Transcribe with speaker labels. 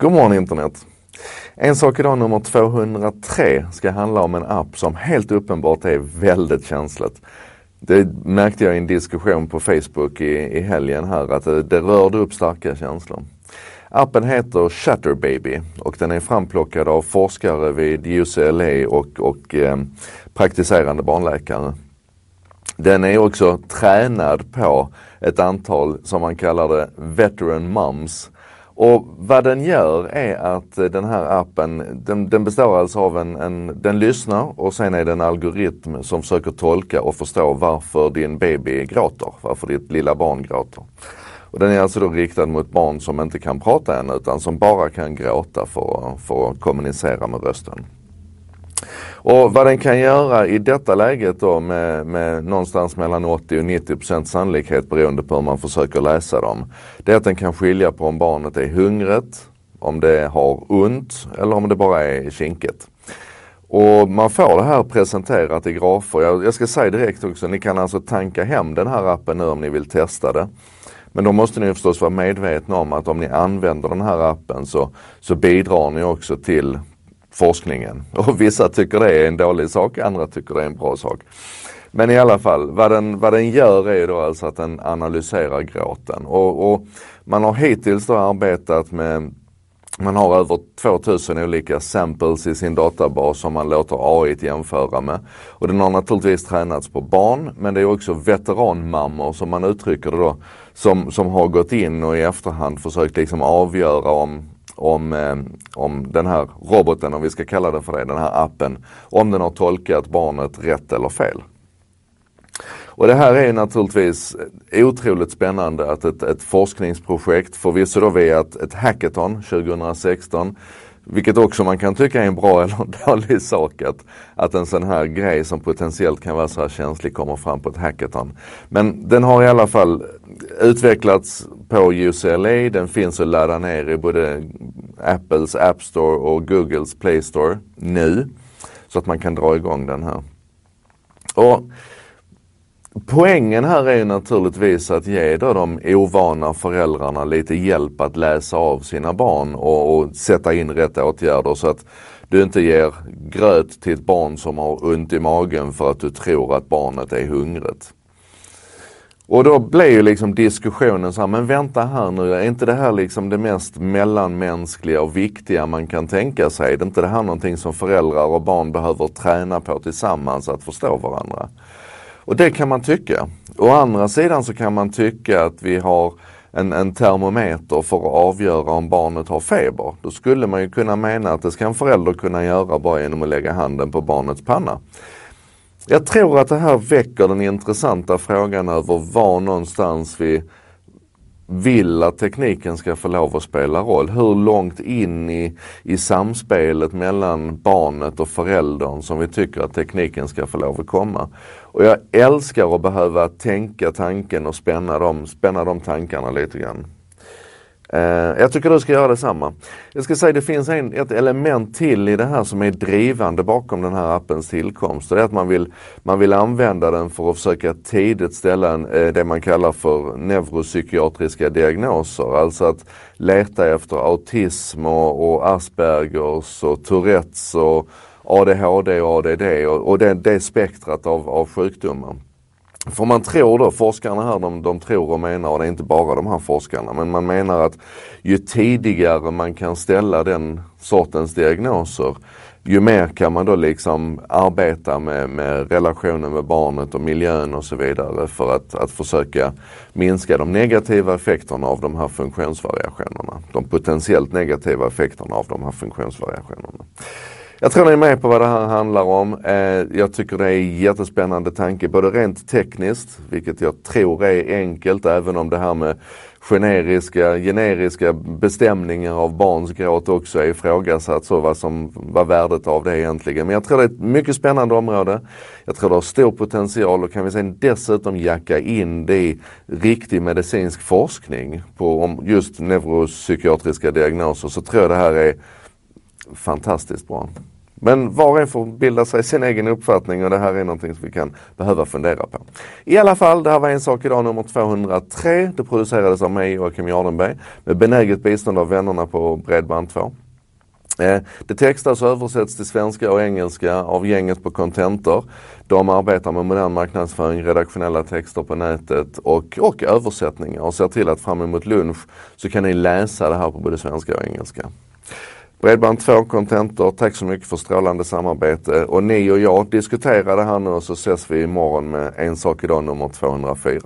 Speaker 1: God morgon internet! En sak idag nummer 203 ska handla om en app som helt uppenbart är väldigt känsligt. Det märkte jag i en diskussion på Facebook i, i helgen här att det, det rörde upp starka känslor. Appen heter Shutterbaby och den är framplockad av forskare vid UCLA och, och eh, praktiserande barnläkare. Den är också tränad på ett antal, som man kallar det, veteran mums och vad den gör är att eh, den här appen, den, den består alltså av en, en, den lyssnar och sen är det en algoritm som försöker tolka och förstå varför din baby gråter, varför ditt lilla barn gråter. Och den är alltså då riktad mot barn som inte kan prata än utan som bara kan gråta för, för att kommunicera med rösten. Och vad den kan göra i detta läget då med, med någonstans mellan 80 och 90 procent sannolikhet beroende på hur man försöker läsa dem. Det är att den kan skilja på om barnet är hungrigt, om det har ont eller om det bara är kinkigt. Och man får det här presenterat i grafer. Jag, jag ska säga direkt också, ni kan alltså tanka hem den här appen nu om ni vill testa det. Men då måste ni förstås vara medvetna om att om ni använder den här appen så, så bidrar ni också till forskningen. Och vissa tycker det är en dålig sak, andra tycker det är en bra sak. Men i alla fall, vad den, vad den gör är då alltså att den analyserar gråten. Och, och man har hittills då arbetat med man har över 2000 olika samples i sin databas som man låter AI jämföra med. Och den har naturligtvis tränats på barn men det är också veteranmammor som man uttrycker det då som, som har gått in och i efterhand försökt liksom avgöra om om, eh, om den här roboten, om vi ska kalla den för det, den här appen, om den har tolkat barnet rätt eller fel. Och det här är naturligtvis otroligt spännande att ett, ett forskningsprojekt, förvisso då via ett, ett hackathon 2016, vilket också man kan tycka är en bra eller dålig sak att, att en sån här grej som potentiellt kan vara så här känslig kommer fram på ett hackathon. Men den har i alla fall utvecklats på UCLA, den finns att ladda ner i både Apples App Store och Googles Play Store nu. Så att man kan dra igång den här. Och Poängen här är naturligtvis att ge då de ovana föräldrarna lite hjälp att läsa av sina barn och, och, sätta in rätt åtgärder så att du inte ger gröt till ett barn som har ont i magen för att du tror att barnet är hungrigt. Och då blir ju liksom diskussionen så här, men vänta här nu, är inte det här liksom det mest mellanmänskliga och viktiga man kan tänka sig? Är inte det här någonting som föräldrar och barn behöver träna på tillsammans att förstå varandra? Och det kan man tycka. Å andra sidan så kan man tycka att vi har en, en termometer för att avgöra om barnet har feber. Då skulle man ju kunna mena att det ska en förälder kunna göra bara genom att lägga handen på barnets panna. Jag tror att det här väcker den intressanta frågan över var någonstans vi vill att tekniken ska få lov att spela roll. Hur långt in i, i samspelet mellan barnet och föräldern som vi tycker att tekniken ska få lov att komma. Och jag älskar att behöva tänka tanken och spänna de, spänna de tankarna lite grann. Eh, jag tycker du ska göra detsamma. Jag ska säga det finns en, ett element till i det här som är drivande bakom den här appens tillkomst. Det är att man vill, man vill använda den för att försöka tidigt ställa en, eh, det man kallar för neuropsykiatriska diagnoser. Alltså att leta efter autism och, och Aspergers och Tourettes och ADHD och ADD och, och det, det spektrat av, av sjukdomar. För man tror då, forskarna här de, de tror och menar, och det är inte bara de här forskarna, men man menar att ju tidigare man kan ställa den sortens diagnoser, ju mer kan man då liksom arbeta med, med relationen med barnet och miljön och så vidare för att, att försöka minska de negativa effekterna av de här funktionsvariationerna. De potentiellt negativa effekterna av de här funktionsvariationerna. Jag tror ni är med på vad det här handlar om. Eh, jag tycker det är en jättespännande tanke, både rent tekniskt, vilket jag tror är enkelt, även om det här med generiska, generiska bestämningar av barns gråt också är ifrågasatt, så vad, som, vad värdet av det är egentligen. Men jag tror det är ett mycket spännande område. Jag tror det har stor potential och kan vi sen dessutom jacka in det i riktig medicinsk forskning på om just neuropsykiatriska diagnoser så tror jag det här är fantastiskt bra. Men var och en får bilda sig sin egen uppfattning och det här är någonting som vi kan behöva fundera på. I alla fall, det här var En sak idag nummer 203. Det producerades av mig och Kim Jardenberg med benäget bistånd av vännerna på Bredband2. Eh, det textas alltså och översätts till svenska och engelska av gänget på Contentor. De arbetar med modern marknadsföring, redaktionella texter på nätet och, och översättningar och ser till att fram emot lunch så kan ni läsa det här på både svenska och engelska. Bredband2 Contentor, tack så mycket för strålande samarbete och ni och jag diskuterade det här nu och så ses vi imorgon med En sak idag nummer 204.